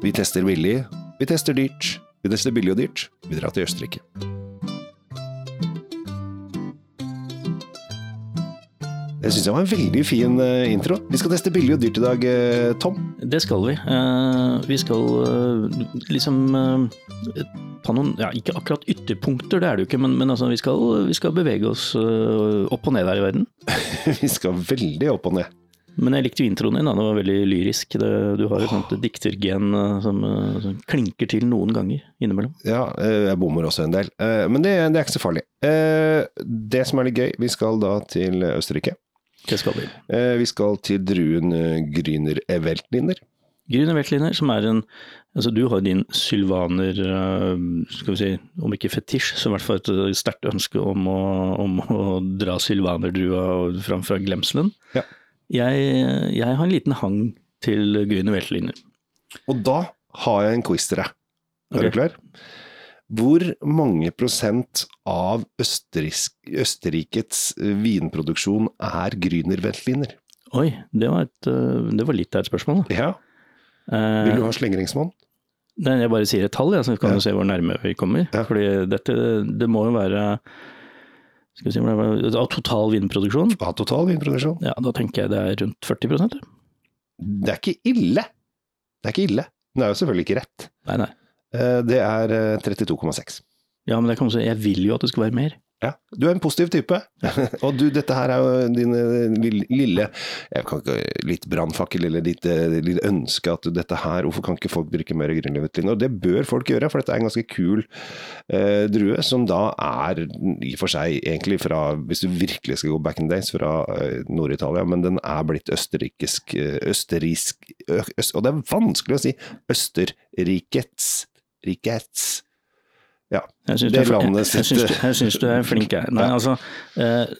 Vi tester billig, vi tester dyrt. Vi tester billig og dyrt. Vi drar til Østerrike. Det syns jeg var en veldig fin eh, intro. Vi skal teste billig og dyrt i dag, eh, Tom. Det skal vi. Eh, vi skal liksom ta noen Ja, ikke akkurat ytterpunkter, det er det jo ikke, men, men altså, vi, skal, vi skal bevege oss opp og ned her i verden. Vi skal veldig opp og ned. Men jeg likte jo introen din, da. det var veldig lyrisk. Det, du har et sånt diktergen eh, som, eh, som klinker til noen ganger innimellom. Ja, eh, jeg bommer også en del. Men det, det er ikke så farlig. Det som er litt gøy, vi skal da til Østerrike. Det skal vi. Vi skal til druen Grüner Eveltliner. Grüner Weltliner, som er en Altså, du har din sylvaner, skal vi si, om ikke fetisj, så i hvert fall et sterkt ønske om å, om å dra sylvanerdrua fram fra glemselen. Ja. Jeg, jeg har en liten hang til Grüne Veltliner. Og da har jeg en quiz til deg. Er okay. du klar? Hvor mange prosent av Østerrikets eh, vinproduksjon er Grüner Veltliner? Oi, det var, et, eh, det var litt av et spørsmål. da. Ja, Eh, vil du ha slengeringsmål? Nei, jeg bare sier et tall, ja, så kan Ja. se hvor nærme vi kommer. Ja. Fordi dette, det må jo være skal vi si, Av total vinproduksjon, Av total vinproduksjon? ja, da tenker jeg det er rundt 40 ja. Det er ikke ille. Det er ikke ille. Det er jo selvfølgelig ikke rett. Nei, nei. Eh, Det er eh, 32,6. Ja, men man si, jeg vil jo at det skal være mer. Ja, du er en positiv type. Og du, dette her er jo din eh, lille, jeg kan ikke, litt brannfakkel eller ditt eh, lille ønske at dette her Hvorfor kan ikke folk drikke mer Grünerveltliner? Og det bør folk gjøre, for dette er en ganske kul eh, drue, som da er i og for seg egentlig fra Hvis du virkelig skal gå back in days, fra eh, Nord-Italia, men den er blitt østerrikisk østerriksk øst, Og det er vanskelig å si Østerrikets Rikets. Ja. Jeg syns Det landet jeg, jeg, syns du, jeg syns du er flink, jeg. Nei, altså, eh,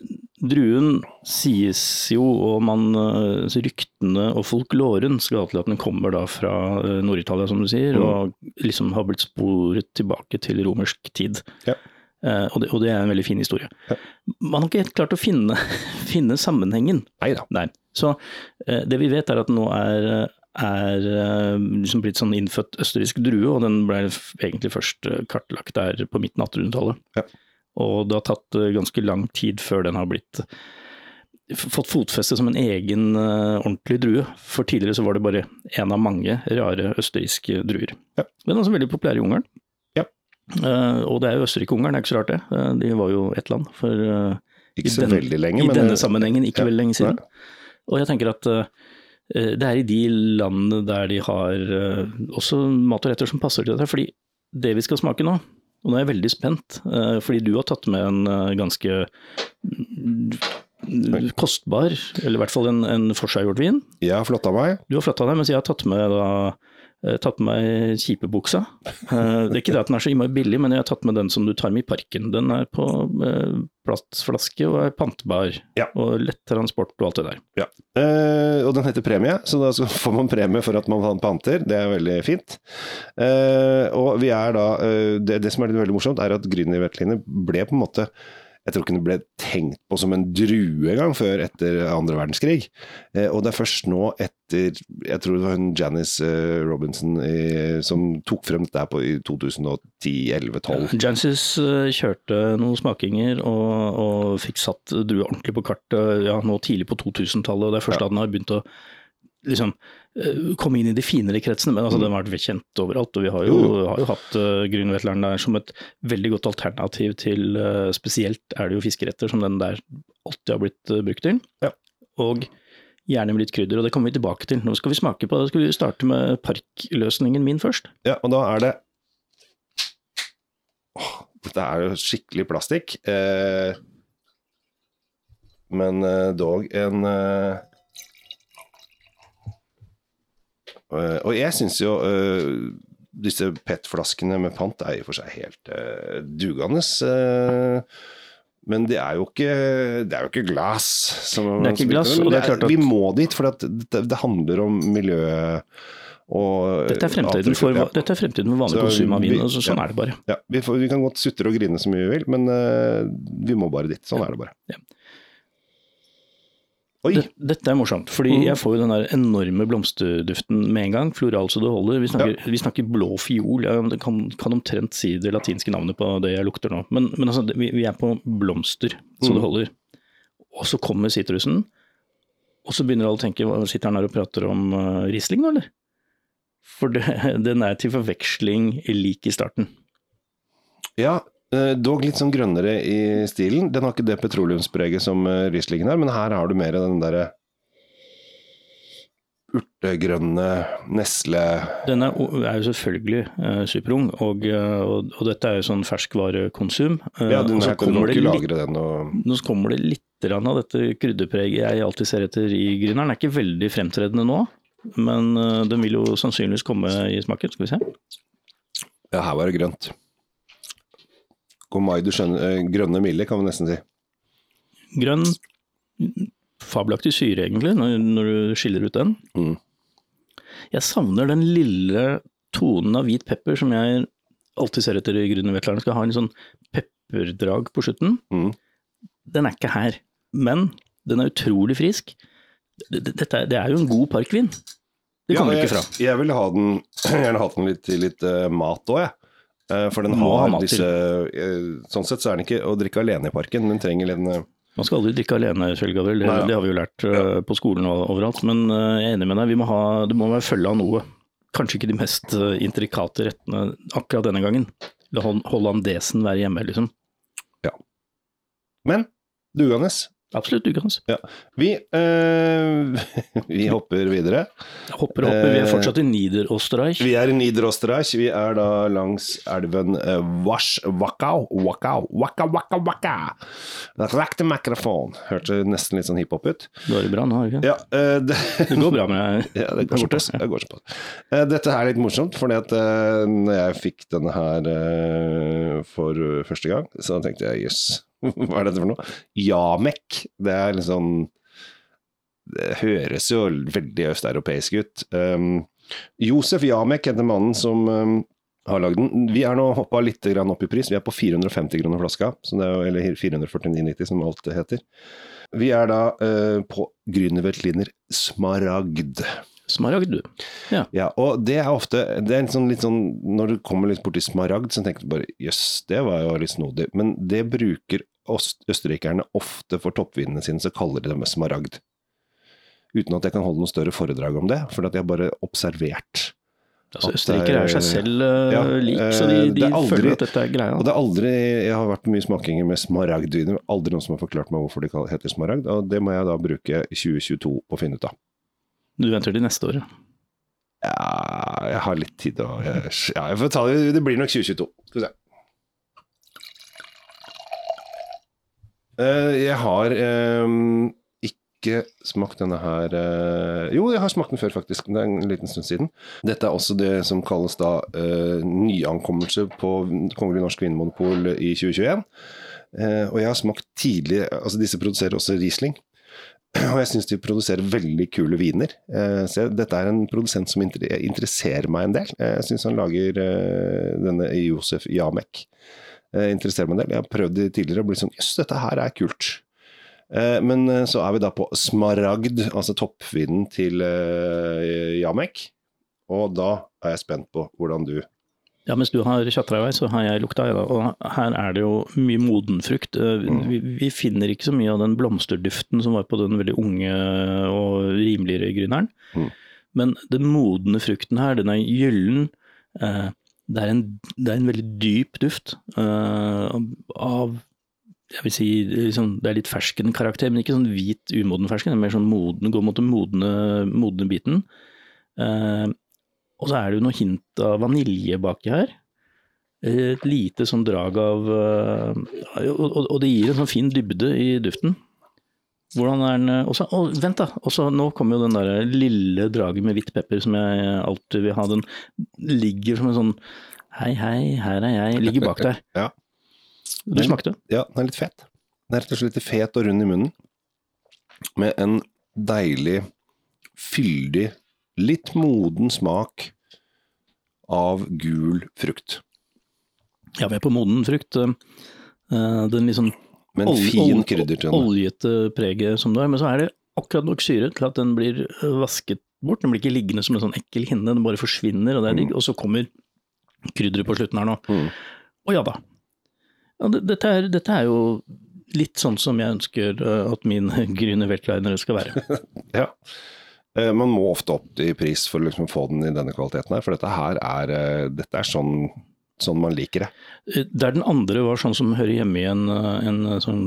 druen sies jo, og man, eh, ryktene og folkloren skal til at den kommer da fra eh, Nord-Italia, som du sier, Mm. og liksom har blitt sporet tilbake til romersk tid. Ja. Eh, og, det, og det er en veldig fin historie. Ja. Man har ikke helt klart å finne, finne sammenhengen. Nei da. Nei. Så eh, det vi vet er at nå er, er eh, liksom blitt sånn innfødt østerriksk drue, og den ble egentlig først eh, kartlagt der på midten av 1800-tallet. Ja. Og det har tatt eh, ganske lang tid før den har blitt fått fotfeste som en egen ordentlig drue. For tidligere så var det bare en av mange rare østerrikske druer. Ja. Men også veldig populær i Ungarn. Ja. Og det er jo Østerrike-Ungarn, det er ikke så rart det. De var jo ett land for Ikke så den- veldig lenge, i denne det- sammenhengen ikke ja. veldig lenge siden. Nei. Og jeg tenker at det er i de landene der de har eh, også mat og retter som passer til dette. Fordi det vi skal smake nå, og nå er jeg veldig spent, eh, fordi du har tatt med en eh, ganske mm, kostbar, eller i hvert fall en, en forseggjort vin. Jeg har flotta meg. Du har flotta deg, mens jeg har tatt med da eh, tatt med meg kjipebuksa. Eh, Det er ikke det at den er så innmari billig, men jeg har tatt med den som du tar med i parken. Den er på eh, plastflaske og er pantbar, Ja. og lett transport og alt det der. Ja. Eh, og den heter premie, så da får man premie for at man panter. Det er veldig fint. Eh, og vi er da eh, det, det som er veldig morsomt, er at Grüner Veltliner ble på en måte jeg tror ikke den ble tenkt på som en drue engang før etter andre verdenskrig. Eh, og det er først nå etter Jeg tror det var hun Janice eh, Robinson i, som tok frem dette på i 2010-11-12. Janice eh, kjørte noen smakinger og, og fikk satt drue ordentlig på kartet ja, nå tidlig på 2000-tallet. og Det er først Ja. da den har begynt å liksom, komme inn i de finere kretsene. Men altså, Mm. den har vært kjent overalt. Og vi har jo, har jo hatt uh, Grünervetleren der som et veldig godt alternativ til uh, Spesielt er det jo fiskeretter som den der alltid har blitt uh, brukt til. Ja. Og gjerne med litt krydder, og det kommer vi tilbake til. Nå skal vi smake på det. Skal vi starte med parkløsningen min først? Ja, og da er det Åh, Dette er jo skikkelig plastikk. Eh, men eh, dog en eh, eh, Og jeg syns jo eh, disse PET-flaskene med pant er i og for seg helt eh, dugende. Eh, men det er jo ikke, det er jo ikke glass. Som, Det er ikke glass, og det er klart at- Vi må dit, for at det, det handler om miljøet. Og, Dette er fremtiden for, Ja. dette er fremtiden for vanlig Så konsum av vin. så, sånn ja. er det bare. Ja, vi, får, vi kan godt sutre og grine så mye vi vil, men uh, vi må bare dit. Sånn er det bare. Ja. Oi! Dette er morsomt, fordi Mm. jeg får jo den der enorme blomsterduften med en gang. Floral så det holder. Vi snakker, vi snakker blå fiol. Jeg kan, kan omtrent si det latinske navnet på det jeg lukter nå. Men, men altså, vi, vi er på blomster så Mm. det holder. Og så kommer sitrusen, og så begynner alle å tenke Sitter han her og prater om uh, Riesling nå, eller? For det, den er til forveksling lik i starten. Ja, dog litt sånn grønnere i stilen. Den har ikke det petroleumspreget som eh, Rieslingen har, men her har du mer den derre urtegrønne nesle... Den er, er jo selvfølgelig uh, superung, og, eh, og, og dette er jo sånn ferskvarekonsum. Eh, Ja, den her kan du ikke lagre den og Nå kommer det litt av dette krydderpreget jeg alltid ser etter i gryneren. Den er ikke veldig fremtredende nå, men øh, den vil jo sannsynligvis komme i smaken. Skal vi se. Ja, her var det grønt. Gomai du skjønner eh, Grønne milde, kan vi nesten si. Grønn, fabelaktig syre egentlig, når, når du skiller ut den. Mm. Jeg savner den lille tonen av hvit pepper som jeg alltid ser etter i Grünervetleren. Skal ha en sånn pepperdrag på slutten. Mm. Den er ikke her, men den er utrolig frisk. Dette, det er jo en god parkvin. Det kommer Ja, ikke fra. Jeg, jeg ville ha den, gjerne hatt den litt til litt uh, mat òg, jeg. Eh, for den har, ha har disse eh, Sånn sett så er den ikke å drikke alene i parken, den trenger en eh, Man skal aldri drikke alene, Kjell Gabriel. Det, Nei, ja. det har vi jo lært ja. på skolen og overalt. Men jeg er enig med deg, vi må ha, det må være følge av noe. Kanskje ikke de mest intrikate rettene akkurat denne gangen. La hol- hollandesen være hjemme, liksom. Men dugende. Absolutt, du Ja. Vi, øh, vi hopper videre. Hopper og hopper. Vi er fortsatt i Niederösterreich. Vi er i Niederösterreich. Vi er da langs elven eh, Wasch Wackau. Wackau. Waka, waka, waka. Rack the microphone. Hørte nesten litt sånn hiphop ut. Det bra nå, har du ikke? Ja, øh, det, Det går bra med ja, det går såpass. Det går såpass. Eh, Dette er litt morsomt, for eh, når jeg fikk denne her eh, for eh, første gang, så tenkte jeg jøss, hva er dette for noe? Jamek. Det er liksom Det høres jo veldig østeuropeisk ut. Um, Josef Jamek heter mannen som um, har lagd den. Vi er nå hoppa litt grann opp i pris. Vi er på 450 kroner flaska, så det er eller 449,90 som alt det heter. Vi er da uh, på Grünerveltliner Smaragd. Smaragd, du. Ja, og det er ofte det er litt sånn, litt sånn, Når du kommer litt borti smaragd, så tenker du bare jøss, det var jo litt snodig. Men det bruker østerrikerne ofte for toppvinene sine, så kaller de dem smaragd. Uten at jeg kan holde noe større foredrag om det, for jeg har bare observert. Altså, Østerrikere er seg selv uh, Ja, lik, så de, eh, de aldri- føler at dette er greia. Og det er aldri, Jeg har vært på mye smakinger med smaragdviner, aldri noen som har forklart meg hvorfor de heter smaragd. Og det må jeg da bruke 2022 på å finne ut av. Du venter til neste år. Ja, jeg har litt tid å Ja, jeg får ta det. Det blir nok 2022. Skal vi se. Jeg har eh, ikke smakt denne her eh, Jo, jeg har smakt den før, faktisk. Det er en liten stund siden. Dette er også det som kalles da eh, nyankommelse på Kongelig norsk vinmonopol i 2021. Eh, og jeg har smakt tidlig Altså, disse produserer også Riesling. Og jeg syns de produserer veldig kule viner. Eh, så dette er en produsent som inter interesserer meg en del. Eh, jeg syns han lager eh, denne Josef Jamek. Eh, interesserer meg en del. Jeg har prøvd det tidligere og blitt sånn Jøss, dette her er kult. Eh, men eh, så er vi da på Smaragd, altså toppvinden til Jamek. Og da er jeg spent på hvordan du Ja, mens du har tjatra i vei, så har jeg lukta. Ja, og her er det jo mye moden frukt. Vi, vi finner ikke så mye av den blomsterduften som var på den veldig unge og rimeligere gryneren. Mm. Men den modne frukten her, den er gyllen. Eh, Det er en, det er en veldig dyp duft uh, av jeg vil si, liksom, Det er litt ferskenkarakter, men ikke sånn hvit umoden fersken. Det er mer sånn moden, går mot den modne, modne biten. Uh, og så er det jo noe hint av vanilje baki her. Et lite sånn drag av uh, og, og, og det gir en sånn fin dybde i duften. Hvordan er den også, å, Vent, da! Også, nå kommer jo den der lille draget med hvitt pepper som jeg alltid vil ha. Den ligger som en sånn Hei, hei, her er jeg. Ligger bak der. Ja. Du smakte? Ja, den er litt fet. Den er rett og slett litt fet og rund i munnen. Med en deilig, fyldig, litt moden smak av gul frukt. Ja, vi er på moden frukt. Eh, Den litt sånn Med en Ol- fin ol- kryddertone. oljete preget som det er, men så er det akkurat nok syre til at den blir øh, vasket bort. Den blir ikke liggende som en sånn ekkel hinne, den bare forsvinner, og det er digg. Og så kommer krydderet på slutten her nå. Mm. Og ja da. Ja, dette, er, dette er jo litt sånn som jeg ønsker øh, at min Grüne Weltlinere skal være. Ja. Eh, Man må ofte opp i pris for å liksom få den i denne kvaliteten her, for dette her er, eh, dette er sånn, sånn man liker det. Eh, Der den andre var sånn som hører hjemme i en, øh, en sånn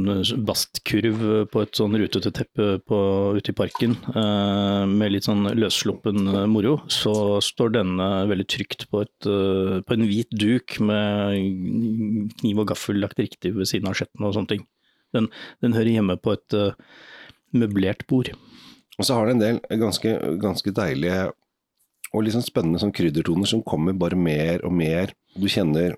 bastkurv på et sånn rutete teppe på, ute i parken, eh, med litt sånn løssluppen eh, moro, så står denne veldig trygt på, et, eh, på en hvit duk med kniv og gaffel lagt riktig ved siden av skjetten og sånne ting. Den, den hører hjemme på et eh, møblert bord. Og så har det en del ganske, ganske deilige og sånn spennende sånn kryddertoner som kommer bare mer og mer. Du kjenner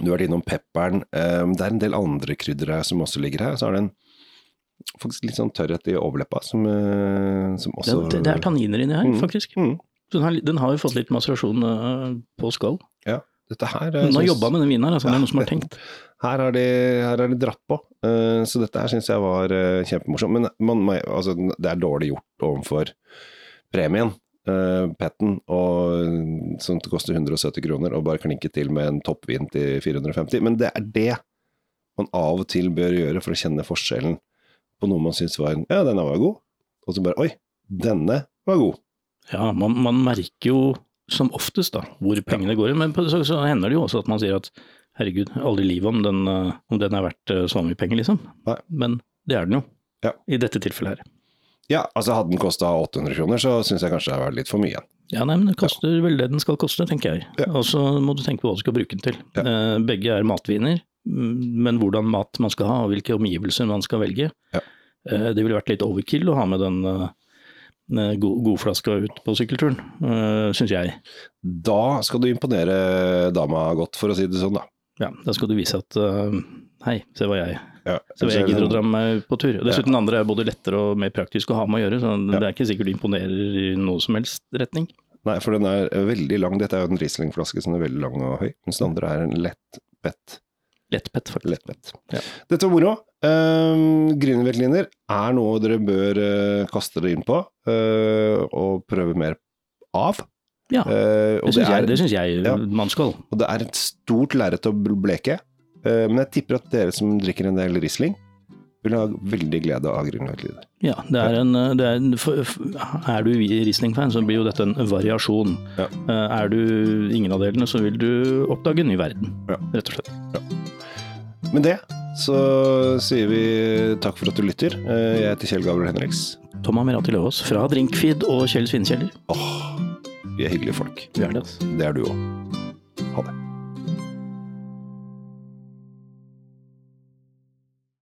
Du har vært innom pepperen. eh, Det er en del andre krydder her som også ligger her. Så er det en faktisk litt sånn tørrhet i overleppa som, eh, som også det, det er tanniner inni her, Mm. faktisk. Mm. Den, har, den har jo fått litt maserasjon eh, på skall. Ja. Dette her Den har jobba med den vinen her, altså, det er noen som har tenkt. Her har de, her har de dratt på, Uh, så dette her syns jeg var uh, kjempemorsomt. Men man, man, altså, det er dårlig gjort overfor premien, uh, Petten, og, som koster 170 kroner, og bare klinke til med en toppvin til 450. Men det er det man av og til bør gjøre for å kjenne forskjellen på noe man syns var Ja, denne var god, og så bare Oi, denne var god. Ja, man, man merker jo som oftest da, hvor pengene går. Men så, så hender det jo også at man sier at herregud, aldri i livet om den, eh, om den er verdt eh, så mye penger, liksom. Nei. Men det er den jo. Ja. I dette tilfellet her. Ja, altså hadde den kosta 800 kroner, så syns jeg kanskje det var litt for mye. Ja, nei, men det koster vel det den skal koste, tenker jeg. Ja. Og så må du tenke på hva du skal bruke den til. Ja. Eh, begge er matviner, men hvordan mat man skal ha, og hvilke omgivelser man skal velge. Ja. Eh, det ville vært litt overkill å ha med den eh, god- godflaska ut på sykkelturen, syns jeg. Da skal du imponere dama godt, for å si det sånn, da. Ja, da skal du vise at uh, hei, se hva jeg Ja, Se hva jeg gidder å dra med på tur. Og Dessuten ja. andre er både lettere og mer praktisk å ha med å gjøre, så det er ikke sikkert du imponerer i noe som helst retning. Nei, for den er veldig lang. Dette er jo en Riesling-flaske som er veldig lang og høy, mens den andre er en lett Lettbett, Lettpett, faktisk. Lettbett. Ja. Dette var moro. Um, Grünerveltliner er noe dere bør uh, kaste dere inn på uh, og prøve mer av. Ja, uh, det syns er, jeg, det synes jeg Ja. man skal. og det er et stort lerret å bleke. Uh, men jeg tipper at dere som drikker en del Riesling, vil ha veldig glede av Grünerveltliner. Ja, det er en, det er, en for, er du Riesling-fan, så blir jo dette en variasjon. Ja. Uh, Er du ingen av delene, så vil du oppdage en ny verden, Ja. rett og slett. Med det så sier vi takk for at du lytter. Eh, jeg heter Kjell Gabriel Henriks. Tom Amirati Løvaas fra Drinkfeed og Kjell Svinkjeller. Er hyggelige folk. Vi er det, altså. Det er du òg.